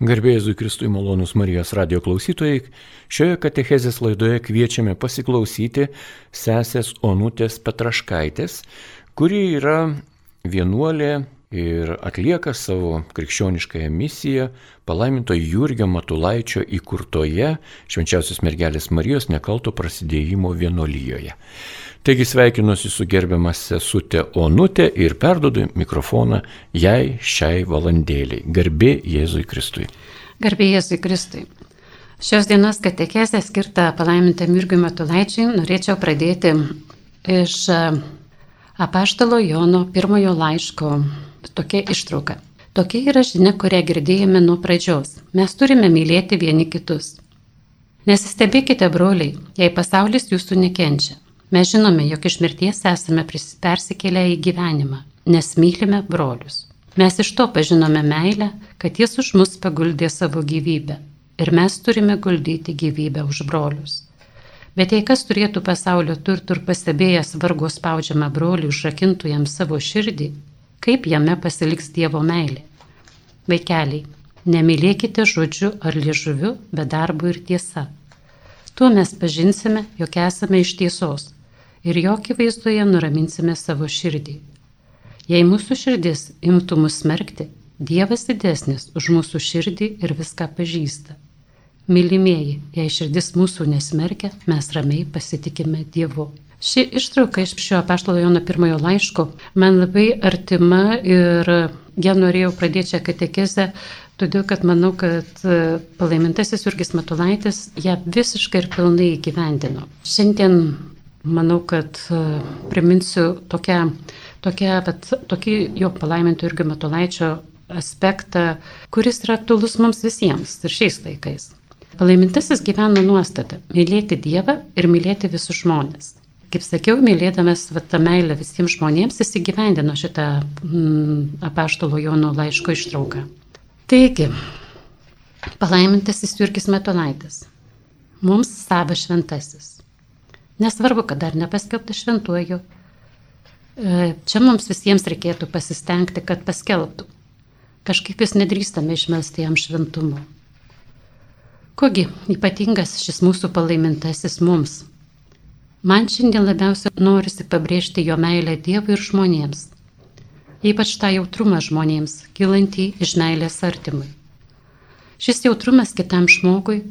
Garbėjai Kristui malonus Marijos radio klausytojai, šioje katechezės laidoje kviečiame pasiklausyti sesės Onutės Petraškaitės, kuri yra vienuolė ir atlieka savo krikščioniškąją misiją palaiminto Jurgio Matulaičio įkurtoje Švenčiausios mergelės Marijos nekalto prasidėjimo vienuolyjoje. Taigi sveikinuosi su gerbiamas sesutė Onutė ir perdodu mikrofoną jai šiai valandėliai. Garbė Jėzui Kristui. Garbė Jėzui Kristui. Šios dienos katekesę skirtą palaimintam Jurgiui Matulaičiui norėčiau pradėti iš e, apaštalo Jono pirmojo laiško. Tokia ištrauka. Tokia yra žinia, kurią girdėjome nuo pradžios. Mes turime mylėti vieni kitus. Nesistebėkite, broliai, jei pasaulis jūsų nekenčia. Mes žinome, jog iš mirties esame persikėlę į gyvenimą, nes mylime brolius. Mes iš to pažinome meilę, kad jis už mus paguldė savo gyvybę ir mes turime guldyti gyvybę už brolius. Bet jei kas turėtų pasaulio turtų ir pastebėjęs vargo spaudžiamą brolių užrakintų jam savo širdį, kaip jame pasiliks Dievo meilė? Vaikeliai, nemylėkite žodžiu ar liežuviu, bet darbu ir tiesa. Tuo mes pažinsime, jog esame iš tiesos ir jo akivaizdoje nuraminsime savo širdį. Jei mūsų širdis imtų mus smerkti, Dievas didesnis už mūsų širdį ir viską pažįsta. Mylimieji, jei širdis mūsų nesmerkia, mes ramiai pasitikime Dievu. Ši ištrauka iš šio apaštalo Jono pirmojo laiško man labai artima ir ją norėjau pradėti šią katekizę, todėl kad manau, kad palaimintasis Jurgis Matulaitis ją visiškai ir pilnai įgyvendino. Šiandien manau, kad e, priminsiu tokią, tokią, bet, tokį jo palaimintų irgi Matulaičio aspektą, kuris yra aktualus mums visiems ir šiais laikais. Palaimintasis gyvena nuostata - mylėti Dievą ir mylėti visus žmonės. Kaip sakiau, mylėdamas tą meilę visiems žmonėms, jis įgyvendino šitą mm, apaštalo Jono laiško ištrauką. Taigi, palaimintasis Jurgis Metolaitis. Mums savas šventasis. Nesvarbu, kad dar nepaskelbta šventuoju. E, čia mums visiems reikėtų pasistengti, kad paskelbtų. Kažkaip vis nedrįstame išmesti jam šventumo. Kogi ypatingas šis mūsų palaimintasis mums? Man šiandien labiausiai norisi pabrėžti jo meilę Dievui ir žmonėms. Ypač tą jautrumą žmonėms, kilantį iš meilės artimui. Šis jautrumas kitam žmogui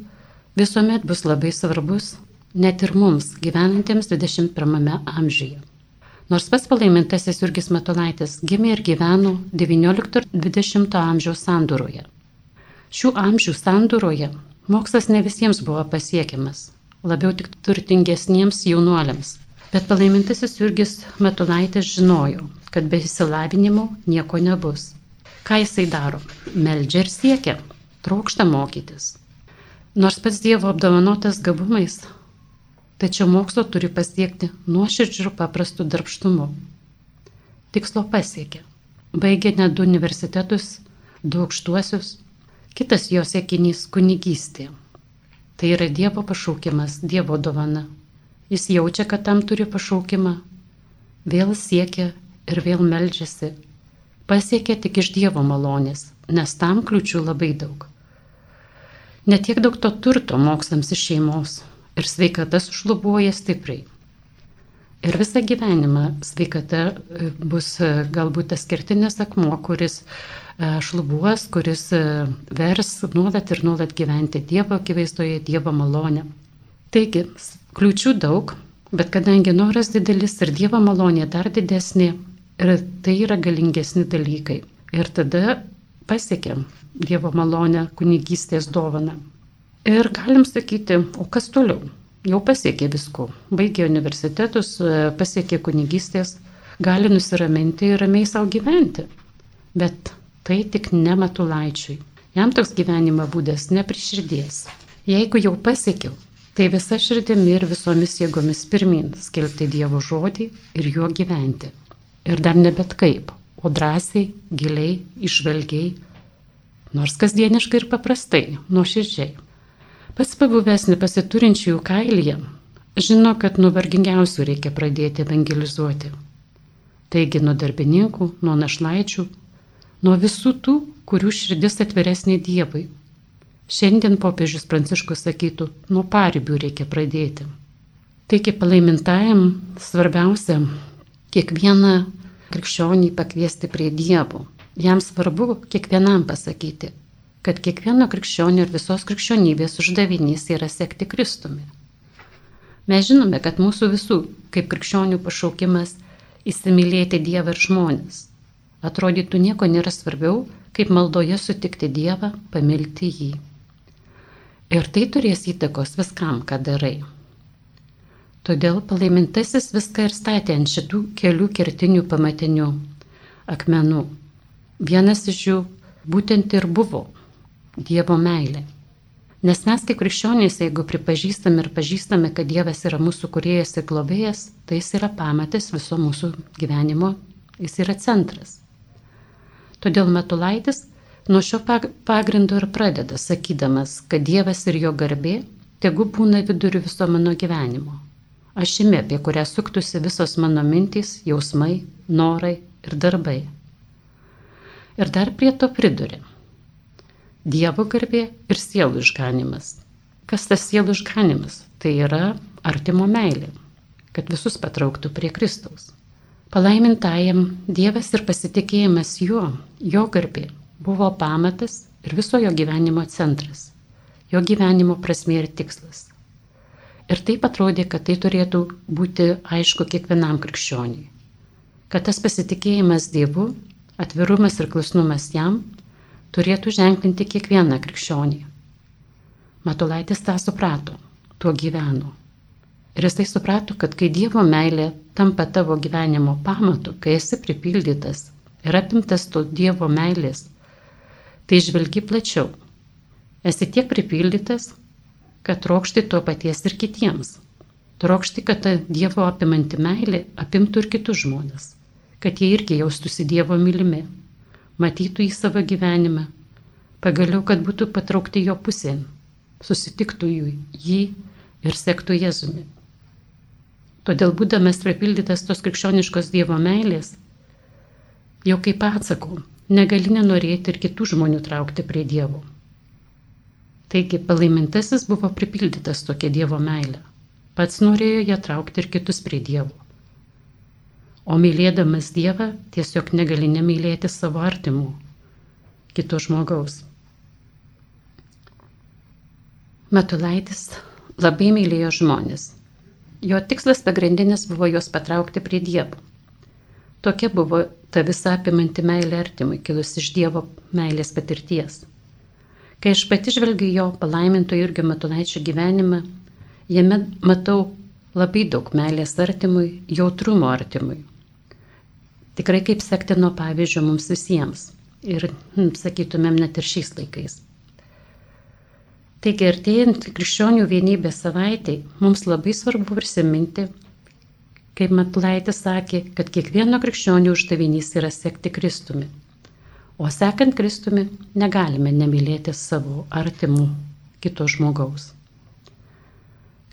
visuomet bus labai svarbus net ir mums, gyvenantiems 21 amžiuje. Nors pats palaimintasis Jurgis Matulaitis gimė ir gyveno XIX ir XX amžiaus sandūroje. Šių amžių sandūroje mokslas ne visiems buvo pasiekiamas, labiau tik turtingesniems jaunuoliams. Bet palaimintasis Jurgis Matulaitis žinojo, kad be įsilavinimo nieko nebus. Ką jisai daro? Meldžia ir siekia, trokšta mokytis. Nors pats Dievo apdovanotas gabumais, tačiau mokslo turi pasiekti nuoširdžių ir paprastų darbštumų. Tikslo pasiekė. Baigė net du universitetus, du aukštuosius. Kitas jo siekinys - kunigystė. Tai yra Dievo pašaukimas, Dievo dovana. Jis jaučia, kad tam turi pašaukimą. Vėl siekia ir vėl meldžiasi. Pasiekė tik iš Dievo malonės, nes tam kliučių labai daug. Netiek daug to turto mokslams iš šeimos, ir sveikata sušlubuoja stipriai. Ir visą gyvenimą sveikata e, bus e, galbūt tas kertinis akmuo, kuris e, šlubuos, kuris vers nuolat ir nuolat gyventi Dievo akivaizdoje, Dievo malonę. Taigi, kliūčių daug, bet kadangi noras didelis ir Dievo malonė dar didesnė, ir tai yra galingesni dalykai. Ir tada pasiekiam Dievo malonę kunigystės dovaną. Ir galim sakyti, o kas toliau? Jau pasiekė visko. Baigė universitetus, pasiekė kunigystės, gali nusiraminti ir ramiai savo gyventi. Bet tai tik ne matulaičiui. Jam toks gyvenimo būdas nepriširdės. Jeigu jau pasiekiau, tai visa širdimi ir visomis jėgomis pirmin skelbti Dievo žodį ir juo gyventi. Ir dar ne bet kaip, o drąsiai, giliai, išvalgiai, nors kasdieniškai ir paprastai, nuoširdžiai. Pats pabuvęs nepasiturinčiųjų kailyje žino, kad nuo vargingiausių reikia pradėti evangelizuoti. Taigi nuo darbininkų, nuo našlaičių, nuo visų tų, kurių širdis atviresnė Dievui. Šiandien popiežius Pranciškus sakytų, nuo paribių reikia pradėti. Taigi palaimintajam svarbiausia kiekvieną krikščionį pakviesti prie Dievo. Jam svarbu kiekvienam pasakyti, kad kiekvieno krikščionio ir visos krikščionybės uždavinys yra sekti Kristumi. Mes žinome, kad mūsų visų, kaip krikščionių pašaukimas, įsimylėti Dievą ir žmonės. Atrodytų nieko nėra svarbiau, kaip maldoje sutikti Dievą, pamilti jį. Ir tai turės įtakos viskam, ką darai. Todėl palaimintasis viską ir statė ant šitų kelių kertinių pamatinių akmenų. Vienas iš jų būtent ir buvo Dievo meilė. Nes mes kaip krikščionys, jeigu pripažįstame ir pažįstame, kad Dievas yra mūsų kuriejas ir globėjas, tai jis yra pamatas viso mūsų gyvenimo, jis yra centras. Todėl Matulaitis nuo šio pagrindo ir pradeda, sakydamas, kad Dievas ir jo garbė tegu būna viduriu viso mano gyvenimo. Ašimi, apie kurią suktųsi visos mano mintys, jausmai, norai ir darbai. Ir dar prie to priduri Dievo garbė ir sielų išganimas. Kas tas sielų išganimas? Tai yra artimo meilė, kad visus patrauktų prie Kristaus. Palaimintajam Dievas ir pasitikėjimas juo, jo garbė, buvo pamatas ir viso jo gyvenimo centras, jo gyvenimo prasmė ir tikslas. Ir taip atrodė, kad tai turėtų būti aišku kiekvienam krikščioniui. Kad tas pasitikėjimas Dievu, atvirumas ir klusnumas jam turėtų ženklinti kiekvieną krikščionį. Matulaitis tą suprato, tuo gyveno. Ir jisai suprato, kad kai Dievo meilė tampa tavo gyvenimo pamatu, kai esi pripildytas ir apimtas to Dievo meilės, tai žvelgi plačiau. Esi tiek pripildytas, kad trokšti to paties ir kitiems. Trokšti, kad ta Dievo apimanti meilė apimtų ir kitus žmonės, kad jie irgi jaustųsi Dievo mylimi matytų į savo gyvenimą, pagaliau, kad būtų patraukti jo pusėn, susitiktų jį ir sektų Jėzumi. Todėl būdamas pripildytas tos krikščioniškos Dievo meilės, jau kaip atsakau, negali nenorėti ir kitų žmonių traukti prie Dievo. Taigi palaimintasis buvo pripildytas tokia Dievo meilė. Pats norėjo ją traukti ir kitus prie Dievo. O mylėdamas Dievą tiesiog negali nemylėti savo artimų, kito žmogaus. Matulaitis labai mylėjo žmonės. Jo tikslas pagrindinis buvo juos patraukti prie Dievo. Tokia buvo ta visa apimanti meilė artimui, kilus iš Dievo meilės patirties. Kai aš pati žvelgiu jo palaiminto Jurgio Matulaičio gyvenimą, jame matau labai daug meilės artimui, jautrumo artimui tikrai kaip sektino pavyzdžio mums visiems. Ir, hm, sakytumėm, net ir šiais laikais. Taigi, artėjant krikščionių vienybės savaitai, mums labai svarbu prisiminti, kaip Matlaitis sakė, kad kiekvieno krikščionių uždavinys yra sekti Kristumi. O sekant Kristumi negalime nemylėti savo artimų kito žmogaus.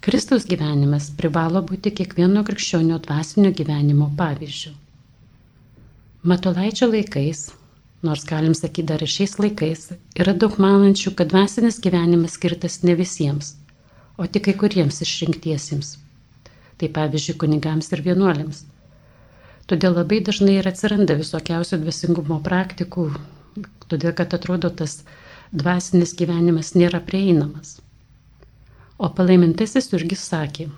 Kristaus gyvenimas privalo būti kiekvieno krikščionio dvasinio gyvenimo pavyzdžių. Matulaičio laikais, nors galim sakyti dar ir šiais laikais, yra daug manančių, kad dvasinis gyvenimas skirtas ne visiems, o tik kai kuriems išrinktiesiems. Tai pavyzdžiui, kunigams ir vienuoliams. Todėl labai dažnai ir atsiranda visokiausių dvasingumo praktikų, todėl kad atrodo tas dvasinis gyvenimas nėra prieinamas. O palaimintasis irgi sakė,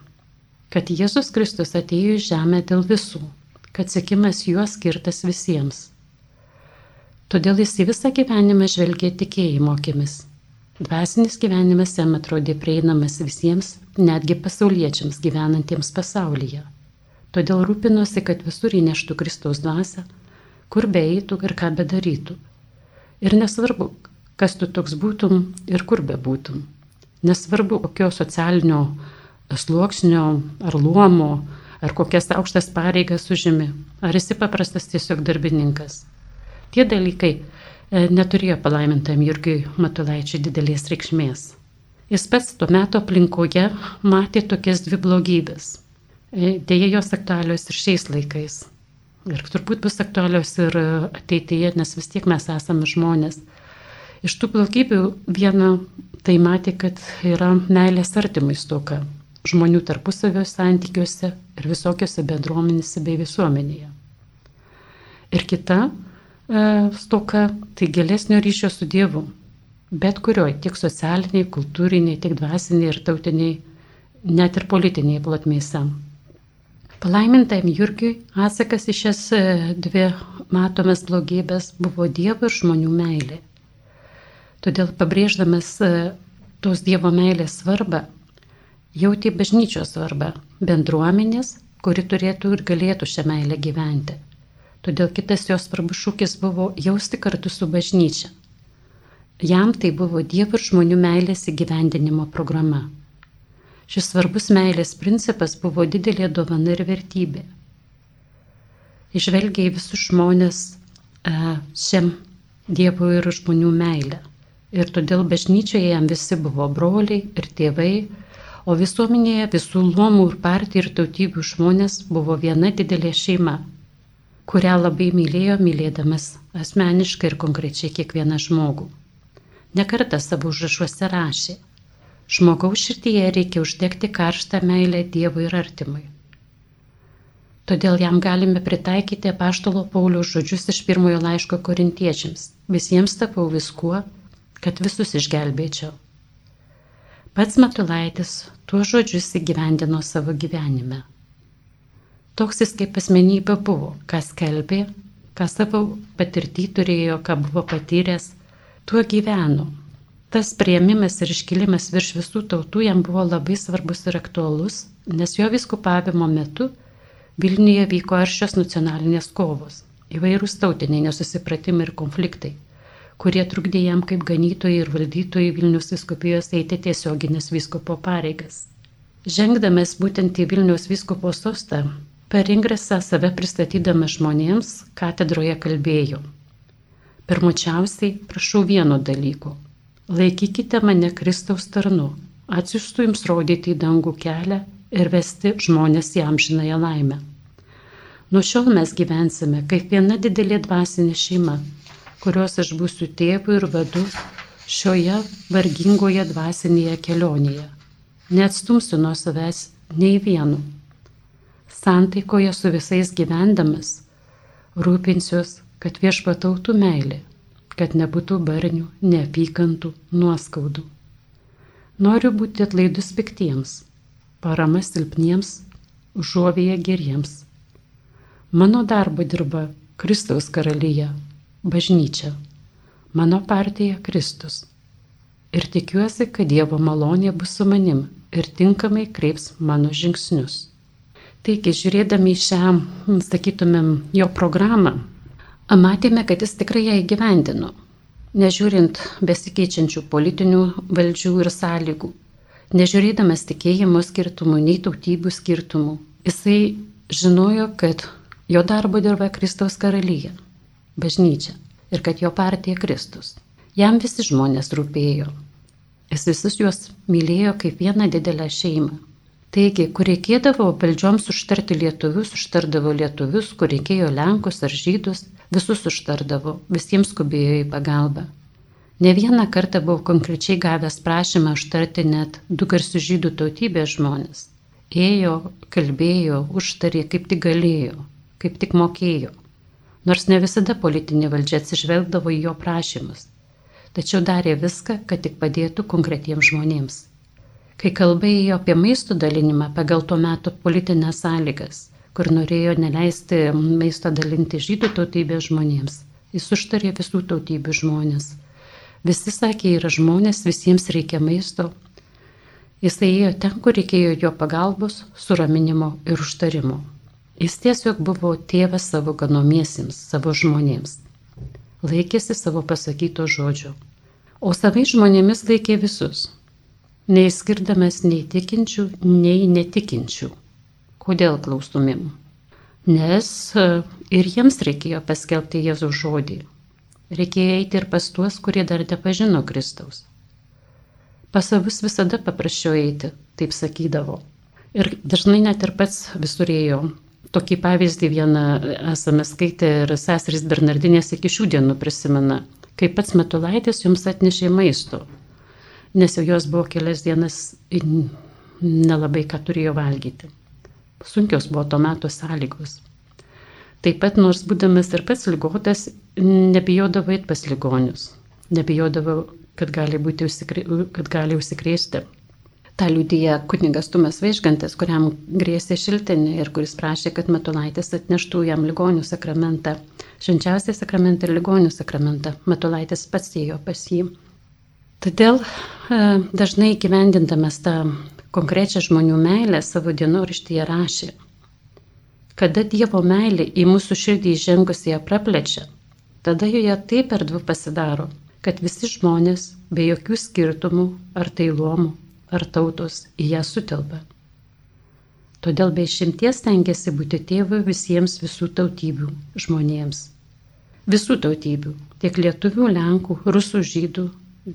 kad Jėzus Kristus atėjo į žemę dėl visų kad sekimas juos skirtas visiems. Todėl jis į visą gyvenimą žvelgė tikėjimo akimis. Dvasinis gyvenimas jam atrodė prieinamas visiems, netgi pasauliečiams gyvenantiems pasaulyje. Todėl rūpinosi, kad visur įneštų Kristaus dvasę, kur beeitų ir ką bedarytų. Ir nesvarbu, kas tu toks būtum ir kur bebūtum. Nesvarbu, kokio socialinio sluoksnio ar luomo ar kokias aukštas pareigas užimi, ar esi paprastas tiesiog darbininkas. Tie dalykai e, neturėjo palaimintam Jurgiui Matulaičiui didelės reikšmės. Jis pats tuo metu aplinkoje matė tokias dvi blogybės. E, Deja, jos aktualios ir šiais laikais. ir turbūt bus aktualios ir ateityje, nes vis tiek mes esame žmonės. Iš tų plaukybių viena tai matė, kad yra meilės artimai stoka žmonių tarpusavio santykiuose ir visokiose bendruomenėse bei visuomenėje. Ir kita e, stoka tai gilesnio ryšio su Dievu, bet kurioj, tiek socialiniai, kultūriniai, tiek dvasiniai ir tautiniai, net ir politiniai plotmėse. Palaimintam Jurgiui atsakas į šias e, dvi matomas blogybės buvo Dievo ir žmonių meilė. Todėl pabrėždamas e, tos Dievo meilės svarbą, jauti bažnyčios svarbą, bendruomenės, kuri turėtų ir galėtų šią meilę gyventi. Todėl kitas jos svarbus šūkis buvo jausti kartu su bažnyčia. Jam tai buvo Dievo ir žmonių meilės įgyvendinimo programa. Šis svarbus meilės principas buvo didelė dovana ir vertybė. Išvelgia į visus žmonės e, šiam Dievo ir žmonių meilę. Ir todėl bažnyčioje jam visi buvo broliai ir tėvai, o visuomenėje visų luomų ir partijų ir tautybių žmonės buvo viena didelė šeima, kurią labai mylėjo, mylėdamas asmeniškai ir konkrečiai kiekvieną žmogų. Nekartą savo užrašuose rašė, žmogaus širdyje reikia uždegti karštą meilę Dievui ir artimui. Todėl jam galime pritaikyti paštalo Pauliaus žodžius iš pirmojo laiško korintiečiams. Visiems tapau viskuo, kad visus išgelbėčiau. Pats Matulaitis tuo žodžius įgyvendino savo gyvenime. Toks jis kaip asmenybė buvo, kas kelbė, ką savo patirtį turėjo, ką buvo patyręs, tuo gyveno. Tas prieimimas ir iškilimas virš visų tautų jam buvo labai svarbus ir aktualus, nes jo viskupavimo metu Vilniuje vyko aršios nacionalinės kovos, įvairūs tautiniai nesusipratimai ir konfliktai kurie trukdė jam kaip ganytojai ir valdytojai Vilnius viskupijos eiti tiesioginės viskopo pareigas. Žengdamas būtent į Vilnius viskopo sostą, per ingresą save pristatydamas žmonėms katedroje kalbėjo. Pirmučiausiai prašau vieno dalyko. Laikykite mane Kristaus tarnu, atsiųstų jums rodyti į dangų kelią ir vesti žmonės į amžinąją laimę. Nuo šiol mes gyvensime kaip viena didelė dvasinė šeima kurios aš būsiu tėvu ir vadu šioje vargingoje dvasinėje kelionėje. Neatstumsiu nuo savęs nei vienu. Santaikoje su visais gyvendamas rūpinsiuos, kad viešpatautų meilė, kad nebūtų barnių, neapykantų, nuoskaudų. Noriu būti atlaidus piktiems, parama silpniems, užuovėje geriems. Mano darbo dirba Kristaus karalyje bažnyčia, mano partija Kristus. Ir tikiuosi, kad Dievo malonė bus su manim ir tinkamai kreips mano žingsnius. Taigi, žiūrėdami šią, sakytumėm, jo programą, matėme, kad jis tikrai ją įgyvendino, nežiūrint besikeičiančių politinių valdžių ir sąlygų, nežiūrėdamas tikėjimo skirtumų, nei tautybių skirtumų. Jisai žinojo, kad jo darbo dirba Kristaus karalyje bažnyčia ir kad jo partija Kristus. Jam visi žmonės rūpėjo. Jis visus juos mylėjo kaip vieną didelę šeimą. Taigi, kur reikėdavo valdžioms užtarti lietuvius, užtardavo lietuvius, kur reikėjo lenkus ar žydus, visus užtardavo, visiems skubėjo į pagalbą. Ne vieną kartą buvau konkrečiai gavęs prašymą užtarti net du garsių žydų tautybės žmonės. Ėjo, kalbėjo, užtarė kaip tik galėjo, kaip tik mokėjo nors ne visada politinė valdžia atsižvelgdavo į jo prašymus, tačiau darė viską, kad tik padėtų konkretiems žmonėms. Kai kalba ėjo apie maisto dalinimą pagal tuo metu politinės sąlygas, kur norėjo neleisti maisto dalinti žydų tautybės žmonėms, jis užtarė visų tautybių žmonės. Visi sakė, yra žmonės, visiems reikia maisto. Jis ėjo ten, kur reikėjo jo pagalbos, suraminimo ir užtarimo. Jis tiesiog buvo tėvas savo ganomiesiems, savo žmonėms. Laikėsi savo pasakyto žodžio. O savai žmonėmis laikė visus, neįskirdamas nei tikinčių, nei netikinčių. Kodėl klaustumėm? Nes e, ir jiems reikėjo paskelbti Jėzų žodį. Reikėjo eiti ir pas tuos, kurie dar nepažino Kristaus. Pas savus visada paprasčiau eiti, taip sakydavo. Ir dažnai net ir pats visur ėjo tokį pavyzdį vieną esame skaitę ir seserys Bernardinės iki šių dienų prisimena, kai pats Metulaitis jums atnešė maisto, nes jau jos buvo kelias dienas nelabai ką turėjo valgyti. Sunkios buvo to meto sąlygos. Taip pat, nors būdamas ir pats lygotas, nebijodavo eiti pas ligonius, nebijodavo, kad gali, užsikrė, kad gali užsikrėsti. Ta liūdėja kunigas Tumas Vaižgantas, kuriam grėsė šiltinė ir kuris prašė, kad Matulaitis atneštų jam ligonių sakramentą. Švenčiausiai sakramentą ir ligonių sakramentą. Matulaitis pats ėjo pas jį. Todėl e, dažnai gyvendindamas tą konkrečią žmonių meilę savo dienoraštyje rašė, kada Dievo meilė į mūsų širdį įžengusi ją praplečia, tada joje taip erdvu pasidaro, kad visi žmonės be jokių skirtumų ar tai luomų ar tautos į ją sutelpa. Todėl be išimties tengiasi būti tėvu visiems visų tautybių žmonėms. Visų tautybių - tiek lietuvių, lenkų, rusų, žydų,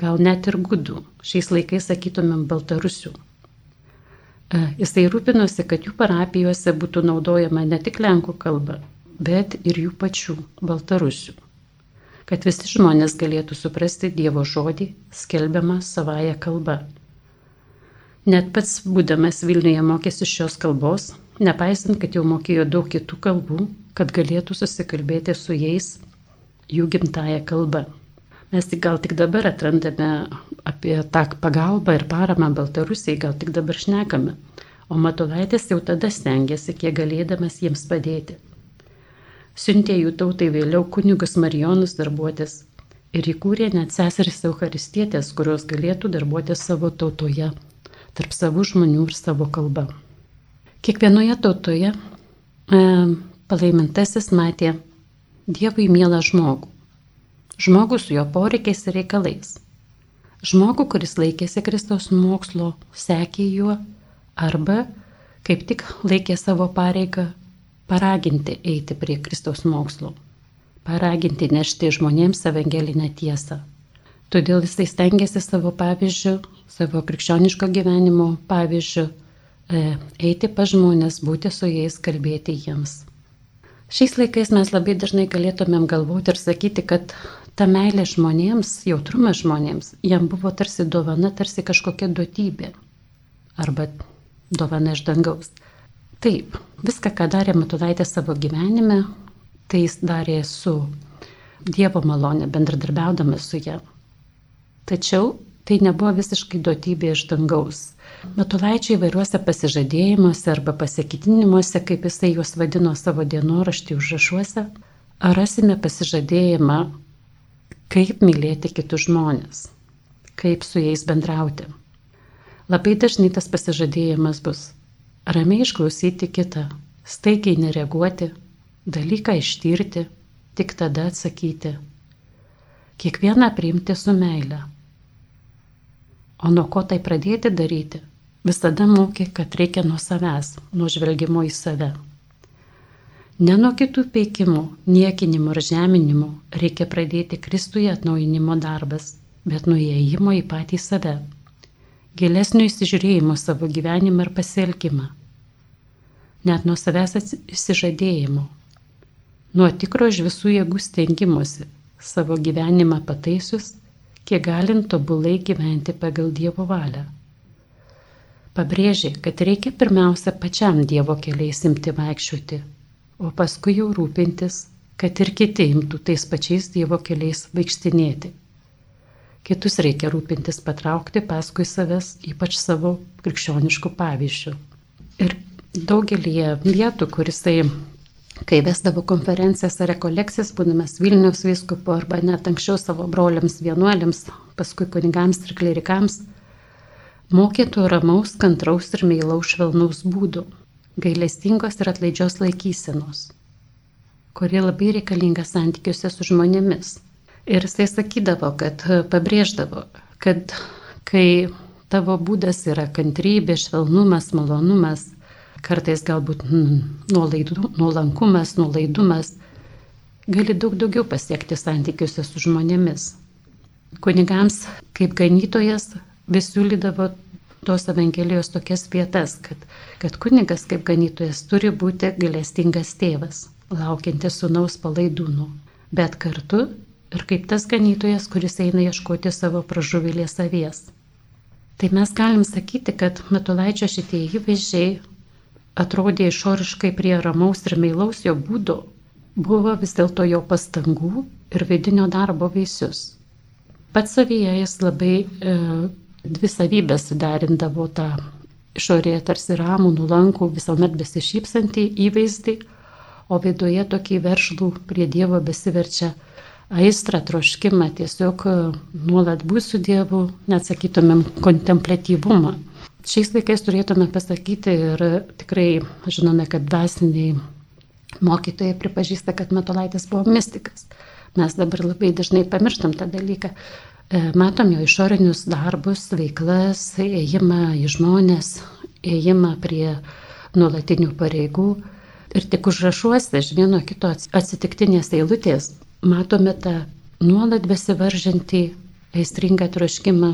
gal net ir gudų, šiais laikais sakytumėm baltarusių. E, jisai rūpinosi, kad jų parapijose būtų naudojama ne tik lenkų kalba, bet ir jų pačių baltarusių. Kad visi žmonės galėtų suprasti Dievo žodį, skelbiamą savoje kalba Net pats būdamas Vilniuje mokėsi šios kalbos, nepaisant, kad jau mokėjo daug kitų kalbų, kad galėtų susikalbėti su jais jų gimtają kalbą. Mes tik gal tik dabar atrandame apie tą pagalbą ir paramą Baltarusiai, gal tik dabar šnekame, o Matulaitis jau tada stengiasi, kiek galėdamas jiems padėti. Siuntė jų tautai vėliau kunigus Marijonus darbuotis ir įkūrė net seseris Eucharistietės, kurios galėtų darbuotis savo tautoje tarp savų žmonių ir savo kalba. Kiekvienoje tautoje e, palaimintasis matė Dievui mielą žmogų. Žmogų su jo poreikiais ir reikalais. Žmogų, kuris laikėsi Kristaus mokslo, sekė juo arba kaip tik laikė savo pareigą paraginti eiti prie Kristaus mokslo, paraginti nešti žmonėms evangelinę tiesą. Todėl jisai stengiasi savo pavyzdžių, savo krikščioniško gyvenimo pavyzdžių e, eiti pa žmonės, būti su jais, kalbėti jiems. Šiais laikais mes labai dažnai galėtumėm galvoti ir sakyti, kad ta meilė žmonėms, jautrumas žmonėms, jam buvo tarsi dovana, tarsi kažkokia duotybė. Arba dovana iš dangaus. Taip, viską, ką darė Matulaitė savo gyvenime, tai jis darė su Dievo malonė, bendradarbiaudamas su ją. Tačiau tai nebuvo visiškai duotybė iš dangaus. Matulaičiai įvairiuose pasižadėjimuose arba pasikitinimuose, kaip jisai juos vadino savo dienoraštį užrašuose, rasime pasižadėjimą, kaip mylėti kitus žmonės, kaip su jais bendrauti. Labai dažnai tas pasižadėjimas bus ramiai išklausyti kitą, staigiai nereaguoti, dalyką ištirti, tik tada atsakyti. Kiekvieną priimti su meile O nuo ko tai pradėti daryti? Visada mokė, kad reikia nuo savęs, nuo žvelgimo į save. Ne nuo kitų peikimų, niekinimo ar žeminimo reikia pradėti Kristuje atnaujinimo darbas, bet nuo įėjimo į patį save. Gilesnio įsižiūrėjimo savo gyvenimą ir pasielgimą. Net nuo savęs įsižadėjimo. Nuo tikro iš visų jėgų stengimuose savo gyvenimą pataisius kiek galint tobulai gyventi pagal Dievo valią. Pabrėžė, kad reikia pirmiausia pačiam Dievo keliais imti vaikščioti, o paskui jau rūpintis, kad ir kiti imtų tais pačiais Dievo keliais vaikštinėti. Kitus reikia rūpintis patraukti paskui savęs, ypač savo krikščioniškų pavyzdžių. Ir daugelį vietų, kurisai kai vesdavo konferencijas ar rekolekcijas, būdamas Vilniaus viskupo arba net anksčiau savo broliams vienuoliams, paskui kunigams ir klerikams, mokėtų ramaus, kantraus ir meilaus švelnaus būdų, gailestingos ir atlaidžios laikysenos, kurie labai reikalinga santykiuose su žmonėmis. Ir jisai sakydavo, kad pabrėždavo, kad kai tavo būdas yra kantrybė, švelnumas, malonumas, kartais galbūt mm, nuolaidų, nuolankumas, nuolaidumas, gali daug daugiau pasiekti santykiuose su žmonėmis. Kunigams kaip ganytojas vis siūlydavo tos Evangelijos tokias vietas, kad, kad kunigas kaip ganytojas turi būti galestingas tėvas, laukiantis sunaus palaidūnų, bet kartu ir kaip tas ganytojas, kuris eina ieškoti savo pražuvilės avies. Tai mes galim sakyti, kad Matulaičio šitie įvaizdžiai atrodė išoriškai prie ramaus ir meilaus jo būdo, buvo vis dėlto jo pastangų ir vidinio darbo vaisius. Pats savyje jis labai e, dvi savybės suderindavo tą išorėje tarsi ramų, nulankų, visuomet besišypsantį įvaizdį, o viduje tokį veršlų prie Dievo besiverčia aistrą, troškimą, tiesiog e, nuolat būti su Dievu, net sakytumėm, kontemplatyvumą. Šiais laikais turėtume pasakyti ir tikrai žinome, kad dvasiniai mokytojai pripažįsta, kad Metolaitis buvo mystikas. Mes dabar labai dažnai pamirštam tą dalyką. E, matom jo išorinius darbus, veiklas, ėjimą į žmonės, ėjimą prie nuolatinių pareigų. Ir tik užrašuose iš vieno kito atsitiktinės eilutės matome tą nuolat besivaržantį aistringą troškimą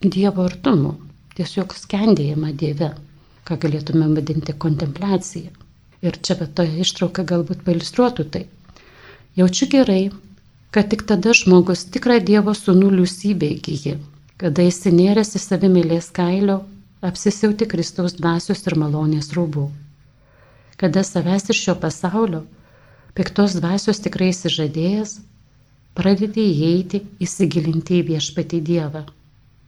Dievo artumu, tiesiog skendėjimą Dieve, ką galėtume vadinti kontempliacija. Ir čia bet toje ištrauka galbūt pailustruotų tai. Jaučiu gerai, kad tik tada žmogus tikrą Dievo sūnų liusybę įgyji, kada įsinėręs į savimylės kailio, apsisiauti Kristaus dvasios ir malonės rūbų. Kada savęs ir šio pasaulio, piktos dvasios tikrai įsižadėjęs, pradedi įeiti, įsigilinti į viešpatį Dievą.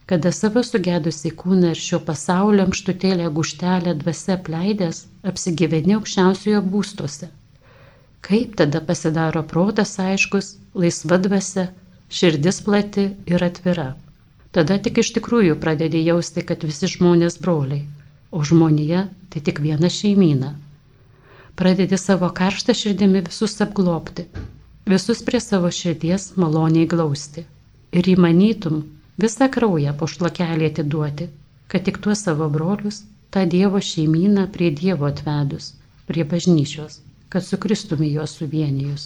Kada savo sugedusi kūną ir šio pasaulio ankštutėlę guštelę dvasia pleidęs, apsigyveni aukščiausiojo būstuose Kaip tada pasidaro protas aiškus, laisva dvasia, širdis plati ir atvira. Tada tik iš tikrųjų pradedi jausti, kad visi žmonės broliai, o žmonija tai tik viena šeimyna. Pradedi savo karštą širdimi visus apglopti, visus prie savo širdies maloniai glausti. Ir įmanytum visą kraują po šlakelį atiduoti, kad tik tuos savo brolius, tą Dievo šeimyną prie Dievo atvedus, prie bažnyčios kad su Kristumi juos suvienijus.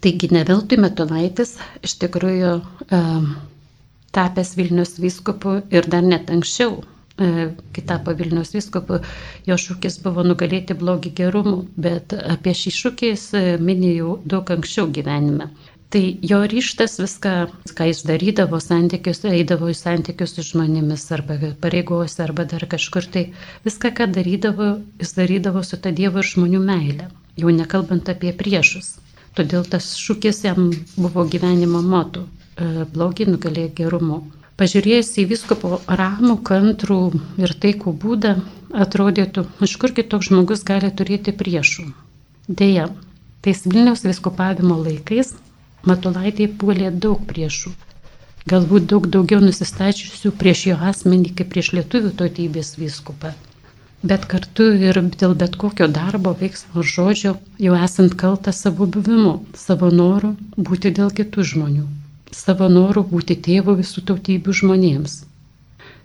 Taigi ne veltui Metulaitis iš tikrųjų e, tapęs Vilnius vyskupu ir dar net anksčiau, e, kitą Vilnius vyskupu, jo šūkis buvo nugalėti blogį gerumu, bet apie šį šūkį jis minėjau daug anksčiau gyvenime. Tai jo ryštas viską, ką jis darydavo santykius, eidavo į santykius su žmonėmis arba pareigose arba dar kažkur, tai viską, ką darydavo, jis darydavo su ta Dievo ir žmonių meilė, jau nekalbant apie priešus. Todėl tas šūkis jam buvo gyvenimo motu e, - blogį nugalėjo gerumu. Pažiūrėjus į viskopo ramų, kantrų ir taikų būdą, atrodytų, iš kur kitoks žmogus gali turėti priešų. Deja, tais Vilniaus viskopavimo laikais Matulaitė puolė daug priešų. Galbūt daug daugiau nusistačiusių prieš jo asmenį kaip prieš lietuvių tautybės vyskupą. Bet kartu ir dėl bet kokio darbo, veiksmo ar žodžio, jau esant kaltą savo buvimu, savo noru būti dėl kitų žmonių, savo noru būti tėvu visų tautybių žmonėms.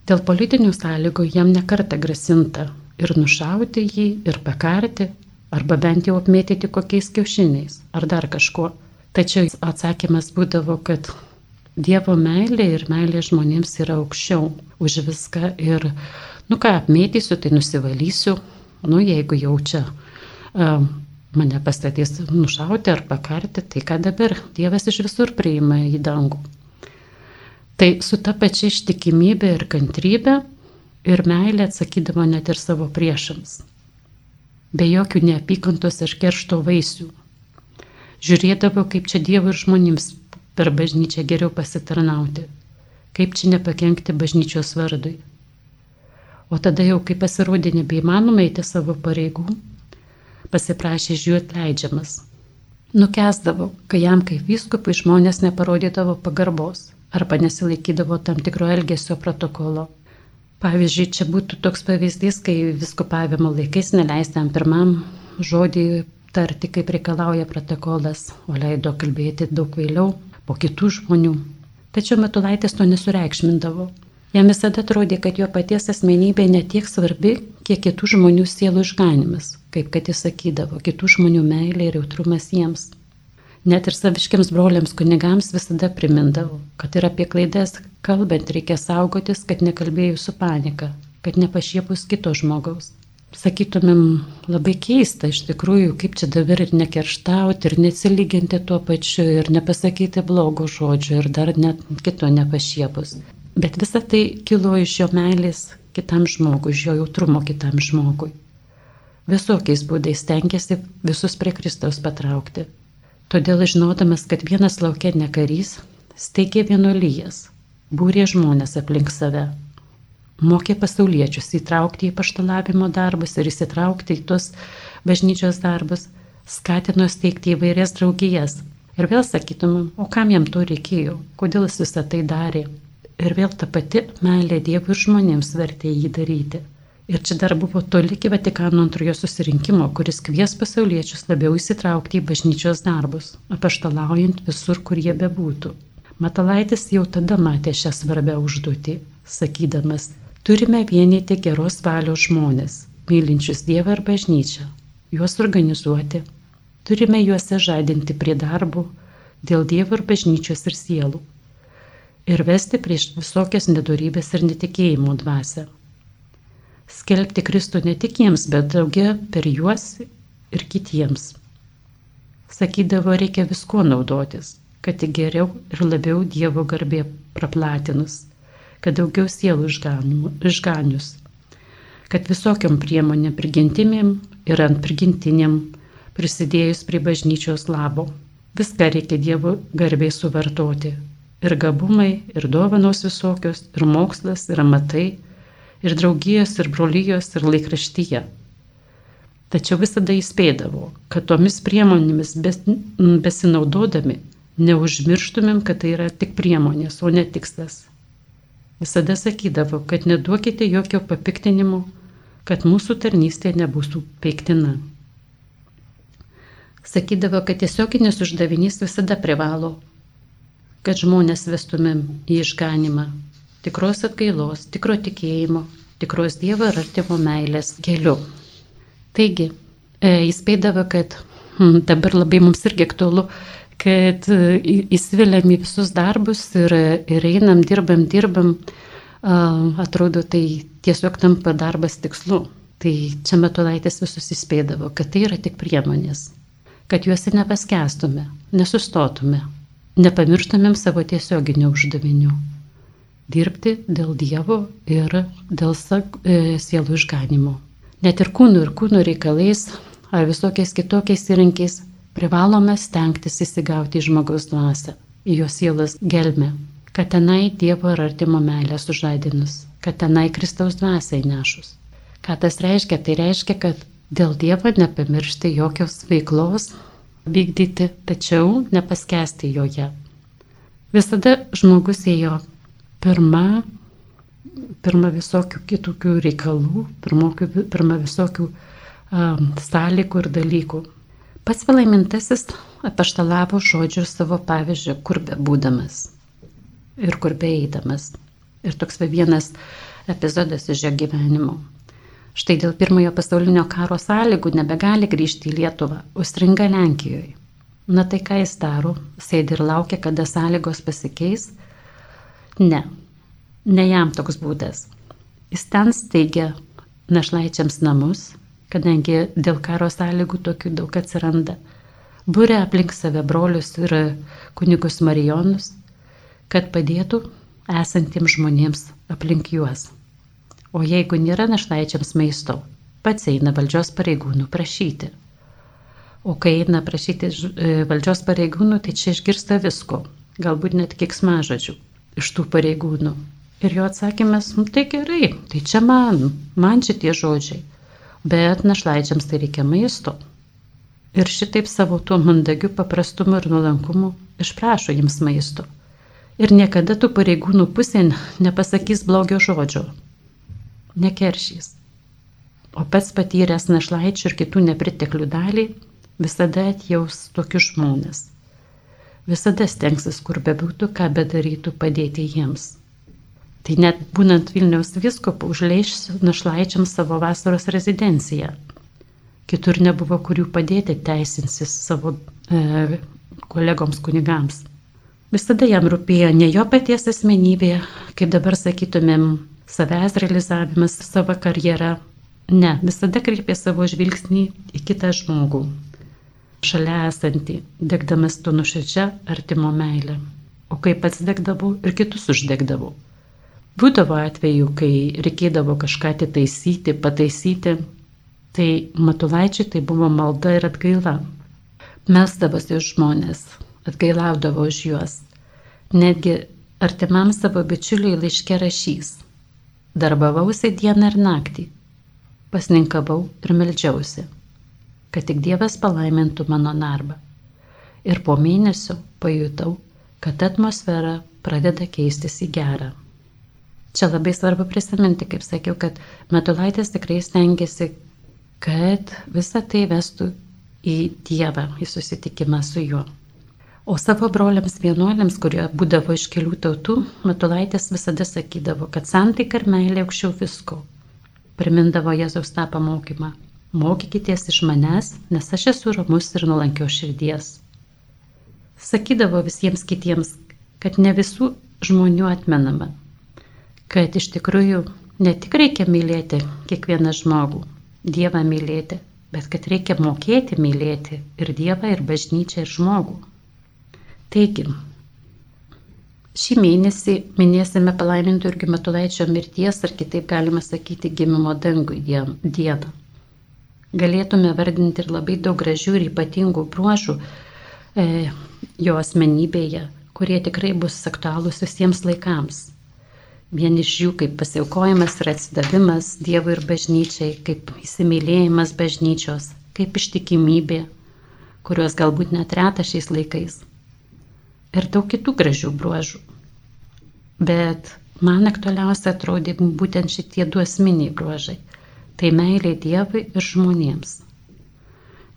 Dėl politinių sąlygų jam nekarta grasinta ir nušauti jį, ir pakarti, arba bent jau apmėtyti kokiais kiaušiniais, ar dar kažkuo Tačiau atsakymas būdavo, kad Dievo meilė ir meilė žmonėms yra aukščiau už viską ir, nu ką, apmėtysiu, tai nusivalysiu, nu jeigu jaučia uh, mane pastatys nušauti ar pakarti, tai ką dabar Dievas iš visur priima į dangų. Tai su ta pačia ištikimybė ir kantrybė ir meilė atsakydavo net ir savo priešams. Be jokių neapykantos ir keršto vaisių žiūrėdavo, kaip čia Dievo ir žmonėms per bažnyčią geriau pasitarnauti, kaip čia nepakengti bažnyčios vardui. O tada jau, kai pasirodė nebeįmanoma eiti savo pareigų, pasiprašė iš jų atleidžiamas. Nukesdavo, kai jam kaip vyskupui žmonės neparodydavo pagarbos arba nesilaikydavo tam tikro elgesio protokolo. Pavyzdžiui, čia būtų toks pavyzdys, kai viskupavimo laikais neleistam pirmam žodį tarti, kaip reikalauja protokolas, o leido kalbėti daug vėliau po kitų žmonių. Tačiau Metulaitis to nesureikšmindavo. Jam visada atrodė, kad jo paties asmenybė netiek svarbi, kiek kitų žmonių sielų išganimas, kaip kad jis sakydavo, kitų žmonių meilė ir jautrumas jiems. Net ir saviškiams broliams kunigams visada primindavau, kad ir apie klaidas kalbant reikia saugotis, kad nekalbėjau su panika, kad nepašiepus kito žmogaus. Sakytumėm, labai keista iš tikrųjų, kaip čia dabar ir nekerštauti, ir nesilyginti tuo pačiu, ir nepasakyti blogo žodžio, ir dar net kito nepašiepus. Bet visa tai kilo iš jo meilės kitam žmogui, iš jo jautrumo kitam žmogui. Visokiais būdais tenkėsi visus prie Kristaus patraukti. Todėl žinodamas, kad vienas laukia ne karys, steigė vienuolyjas, būrė žmonės aplink save. Mokė pasauliečius įtraukti į paštalavimo darbus ir įsitraukti į tuos bažnyčios darbus, skatino steigti įvairias draugijas. Ir vėl sakytum, o kam jam to reikėjo, kodėl jis visą tai darė. Ir vėl ta pati meilė Dievui ir žmonėms vertė jį daryti. Ir čia dar buvo toli iki Vatikano antrojo susirinkimo, kuris kvies pasauliečius labiau įsitraukti į bažnyčios darbus, apaštalaujant visur, kur jie bebūtų. Matalaitis jau tada matė šią svarbę užduotį, sakydamas, turime vienyti geros valios žmonės, mylinčius Dievą ir bažnyčią, juos organizuoti, turime juose žadinti prie darbų dėl Dievo ir bažnyčios ir sielų. Ir vesti prieš visokias nedorybės ir netikėjimo dvasę. Skelbti Kristų ne tik jiems, bet daugia per juos ir kitiems. Sakydavo, reikia visko naudotis, kad tik geriau ir labiau Dievo garbė praplatinus, kad daugiau sielų išganius, kad visokiam priemonėm prigintimėm ir ant prigintiniam prisidėjus prie bažnyčios labo. Viską reikia Dievo garbiai suvartoti. Ir gabumai, ir dovanos visokios, ir mokslas, ir amatai, ir draugijos, ir brolyjos, ir laikraštyje. Tačiau visada įspėdavo, kad tomis priemonėmis besinaudodami neužmirštumėm, kad tai yra tik priemonės, o ne tikslas. Visada sakydavo, kad neduokite jokio papiktinimo, kad mūsų tarnystė nebūtų peiktina. Sakydavo, kad tiesioginis uždavinys visada privalo, kad žmonės vestumėm į išganimą, tikros atgailos, tikro tikėjimo, tikros Dievo ir artimo meilės keliu. Taigi, e, įspėdavo, kad hm, dabar labai mums irgi aktualu, kad e, įsivėliam į visus darbus ir, ir einam, dirbam, dirbam, atrodo, tai tiesiog tampa darbas tikslu. Tai čia metulaitis visus įspėdavo, kad tai yra tik priemonės, kad juose nepaskestume, nesustotume, nepamirštumėm savo tiesioginių uždavinių dirbti dėl Dievo ir dėl e, sielų išganimo. Net ir kūnų ir kūnų reikalais ar visokiais kitokiais įrankiais privalome stengtis įsigauti žmogaus dvasę, į jo sielas gelmę, kad tenai Dievo ir artimo meilę sužadinus, kad tenai Kristaus dvasiai nešus. Ką tas reiškia? Tai reiškia, kad dėl Dievo nepamiršti jokios veiklos, vykdyti, tačiau nepaskesti joje. Visada žmogus ėjo pirma, pirma visokių kitokių reikalų, pirma visokių um, sąlygų ir dalykų. Pats palaimintasis apaštalavo žodžių savo pavyzdžių, kur be būdamas ir kur be eidamas. Ir toks vienas epizodas iš jo gyvenimo. Štai dėl pirmojo pasaulinio karo sąlygų nebegali grįžti į Lietuvą, užstringa Lenkijoje. Na tai ką jis daro? Sėdi ir laukia, kada sąlygos pasikeis Ne, ne jam toks būdas. Jis ten steigia našlaičiams namus, kadangi dėl karo sąlygų tokių daug atsiranda. Būrė aplink save brolius ir kunigus marijonus, kad padėtų esantiems žmonėms aplink juos. O jeigu nėra našlaičiams maisto, pats eina valdžios pareigūnų prašyti. O kai eina prašyti e, valdžios pareigūnų, tai čia išgirsta visko, galbūt net kiksmažodžių iš tų pareigūnų. Ir jo atsakymas, nu, tai gerai, tai čia man, man šitie žodžiai. Bet našlaičiams tai reikia maisto. Ir šitaip savo tuo mandagiu paprastumu ir nuolankumu išprašo jiems maisto. Ir niekada tų pareigūnų pusėn nepasakys blogio žodžio. Nekeršys. O pats patyręs našlaičių ir kitų nepriteklių dalį visada atjaus tokius žmonės visada stengsis, kur bebūtų, ką bedarytų, padėti jiems. Tai net būnant Vilniaus viskopų užleiš našlaičiam savo vasaros rezidenciją. Kitur nebuvo kurių padėti, teisinsis savo e, kolegoms kunigams. Visada jam rūpėjo ne jo paties asmenybė, kaip dabar sakytumėm, savęs realizavimas, savo karjera. Ne, visada kreipė savo žvilgsnį į kitą žmogų, šalia esantį, degdamas to nuoširdžia artimo meilę. O kai pats degdavau ir kitus uždegdavau. Būdavo atveju, kai reikėdavo kažką atitaisyti, pataisyti, tai matulaičiai tai buvo malda ir atgaila. Melsdavosi už žmonės, atgailaudavo už juos. Netgi artimam savo bičiuliui laiškė rašys. Darbavausi dieną ir naktį, pasninkavau ir meldžiausi kad tik Dievas palaimintų mano darbą. Ir po mėnesio pajutau, kad atmosfera pradeda keistis į gerą. Čia labai svarbu prisiminti, kaip sakiau, kad Matulaitis tikrai stengiasi, kad visa tai vestų į Dievą, į susitikimą su juo. O savo broliams vienuoliams, kurie būdavo iš kelių tautų, Matulaitis visada sakydavo, kad santaika ir meilė aukščiau visko. Primindavo Jėzaus tą pamokymą mokykitės iš manęs, nes aš esu ramus ir nulankio širdies. Sakydavo visiems kitiems, kad ne visų žmonių atmenama, kad iš tikrųjų ne tik reikia mylėti kiekvieną žmogų, Dievą mylėti, bet kad reikia mokėti mylėti ir Dievą, ir bažnyčią, ir žmogų. Taigi, šį mėnesį minėsime palaimintų irgi Matulaičio mirties, ar kitaip galima sakyti, gimimo dangui dieną galėtume vardinti ir labai daug gražių ir ypatingų bruožų e, jo asmenybėje, kurie tikrai bus aktualūs visiems laikams. Vien iš jų kaip pasiaukojimas ir atsidavimas Dievui ir bažnyčiai, kaip įsimylėjimas bažnyčios, kaip ištikimybė, kurios galbūt net reta šiais laikais. Ir daug kitų gražių bruožų. Bet man aktualiausia atrodė būtent šitie du asmeniai bruožai tai meilė Dievui ir žmonėms.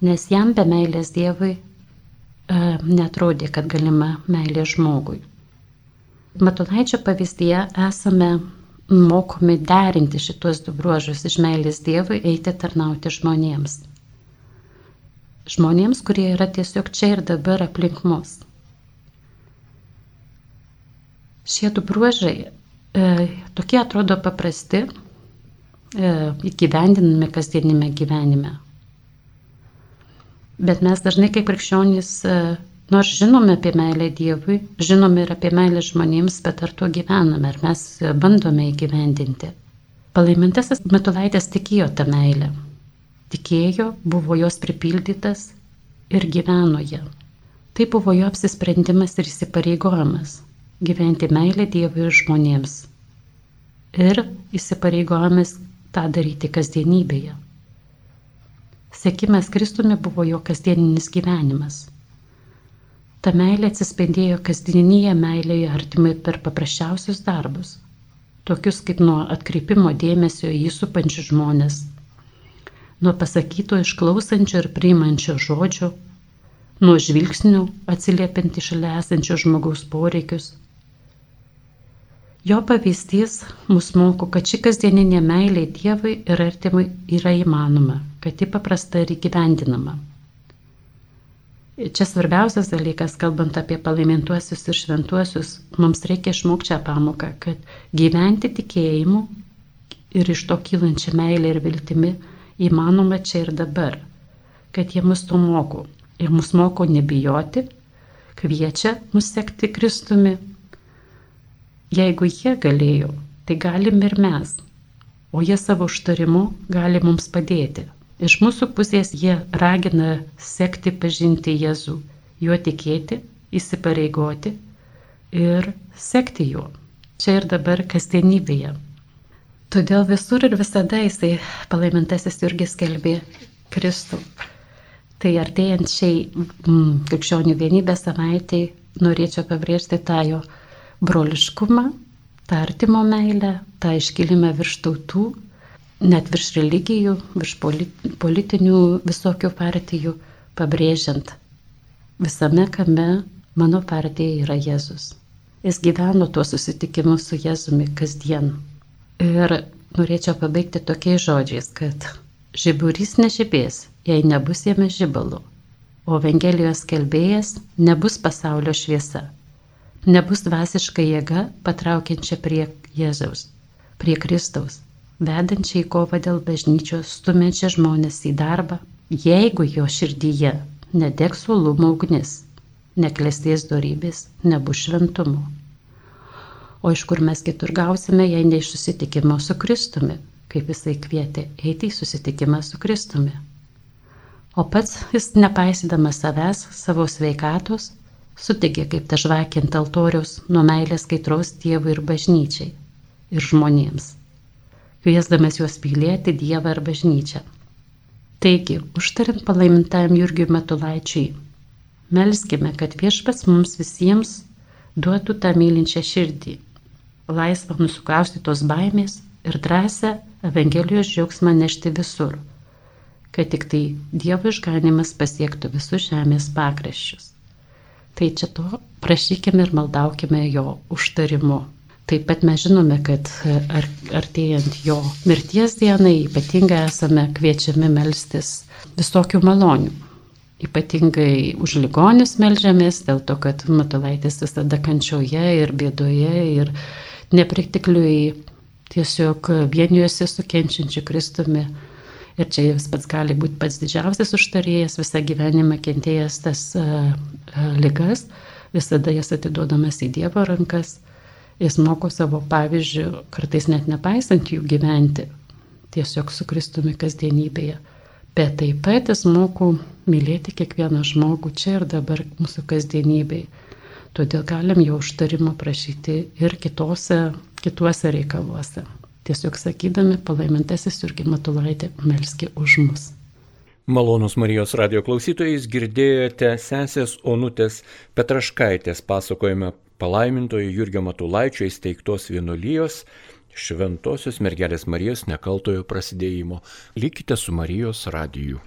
Nes jam be meilės Dievui e, netrodė, kad galima meilė žmogui. Matulaičio pavyzdyje esame mokomi derinti šitos du bruožus iš meilės Dievui eiti tarnauti žmonėms. Žmonėms, kurie yra tiesiog čia ir dabar aplink mus. Šie du bruožai e, tokie atrodo paprasti, E, įgyvendinami kasdienime gyvenime. Bet mes dažnai kaip krikščionys, e, nors žinome apie meilę Dievui, žinome ir apie meilę žmonėms, bet ar tuo gyvename, ar mes bandome įgyvendinti. Palaimintasis Metulaitis tikėjo tą meilę. Tikėjo, buvo jos pripildytas ir gyveno ją. Tai buvo jo apsisprendimas ir įsipareigojimas - gyventi meilę Dievui ir žmonėms. Ir įsipareigojimas tą daryti kasdienybėje. Sekimas Kristumi buvo jo kasdieninis gyvenimas. Ta meilė atsispindėjo kasdieninėje meilėje artimai per paprasčiausius darbus, tokius kaip nuo atkreipimo dėmesio į supančių žmonės, nuo pasakyto išklausančio ir priimančio žodžio, nuo žvilgsnių atsiliepinti šalia esančio žmogaus poreikius Jo pavyzdys mus moko, kad ši kasdieninė meilė Dievui ir artimui yra įmanoma, kad ji paprasta ir įgyvendinama. Čia svarbiausias dalykas, kalbant apie palaimintuosius ir šventuosius, mums reikia išmokti šią pamoką, kad gyventi tikėjimu ir iš to kylančią meilę ir viltimi įmanoma čia ir dabar, kad jie mus to moko ir mus moko nebijoti, kviečia mus sekti Kristumi Jeigu jie galėjo, tai galim ir mes. O jie savo užtarimu gali mums padėti. Iš mūsų pusės jie ragina sekti pažinti Jėzų, juo tikėti, įsipareigoti ir sekti juo. Čia ir dabar kasdienybėje. Todėl visur ir visada jisai palaimintasis irgi skelbė Kristų. Tai artėjant šiai mm, krikščionių vienybės savaitai norėčiau pabrėžti tą jo broliškumą, tą artimo meilę, tą iškilimą virš tautų, net virš religijų, virš politinių visokių partijų, pabrėžiant visame kame mano partija yra Jėzus. Jis gyveno tuo susitikimu su Jėzumi kasdien. Ir norėčiau pabaigti tokiais žodžiais, kad žiburys nežibės, jei nebus jame žibalų. o Evangelijos kelbėjas nebus pasaulio šviesa, nebus dvasiška jėga patraukiančia prie Jėzaus, prie Kristaus, vedančia į kovą dėl bažnyčios, stumiančia žmonės į darbą, jeigu jo širdyje nedegs uolumo ugnis, neklestės darybės, nebus šventumo. O iš kur mes kitur gausime, jei ne iš susitikimo su Kristumi, kaip jisai kvietė eiti į susitikimą su Kristumi. O pats jis nepaisydamas savęs, savo sveikatos, sutegė kaip ta žvakė ant altoriaus nuo meilės kaitros Dievui ir bažnyčiai ir žmonėms, kviesdamas juos pylėti Dievą ir bažnyčią. Taigi, užtariant palaimintajam Jurgiui Matulaičiui, melskime, kad viešpats mums visiems duotų tą mylinčią širdį, laisvą nusiklausti tos baimės ir drąsę Evangelijos džiaugsmą nešti visur kad tik tai Dievo išganimas pasiektų visus žemės pakraščius. Tai čia to prašykime ir maldaukime jo užtarimu. Taip pat mes žinome, kad ar, artėjant jo mirties dienai ypatingai esame kviečiami melstis visokių malonių. Ypatingai už ligonius melžiamės, dėl to, kad Matulaitis visada kančioje ir bėdoje ir nepritikliui tiesiog vienijuosi su kenčiančiu Kristumi Ir čia jis pats gali būti pats didžiausias užtarėjas, visą gyvenimą kentėjęs tas uh, uh, ligas, visada jas atiduodamas į Dievo rankas. Jis moko savo pavyzdžių, kartais net nepaisant jų gyventi, tiesiog su Kristumi kasdienybėje. Bet taip pat jis moko mylėti kiekvieną žmogų čia ir dabar mūsų kasdienybėje. Todėl galim jo užtarimo prašyti ir kitose, kituose reikaluose tiesiog sakydami palaimintasis Jurgi Matulaitė melski už mus. Malonus Marijos radio klausytojais girdėjote sesės Onutės Petraškaitės pasakojime palaimintojo Jurgio Matulaičio įsteigtos vienuolijos Šventosios mergelės Marijos nekaltojo prasidėjimo. Likite su Marijos radiju.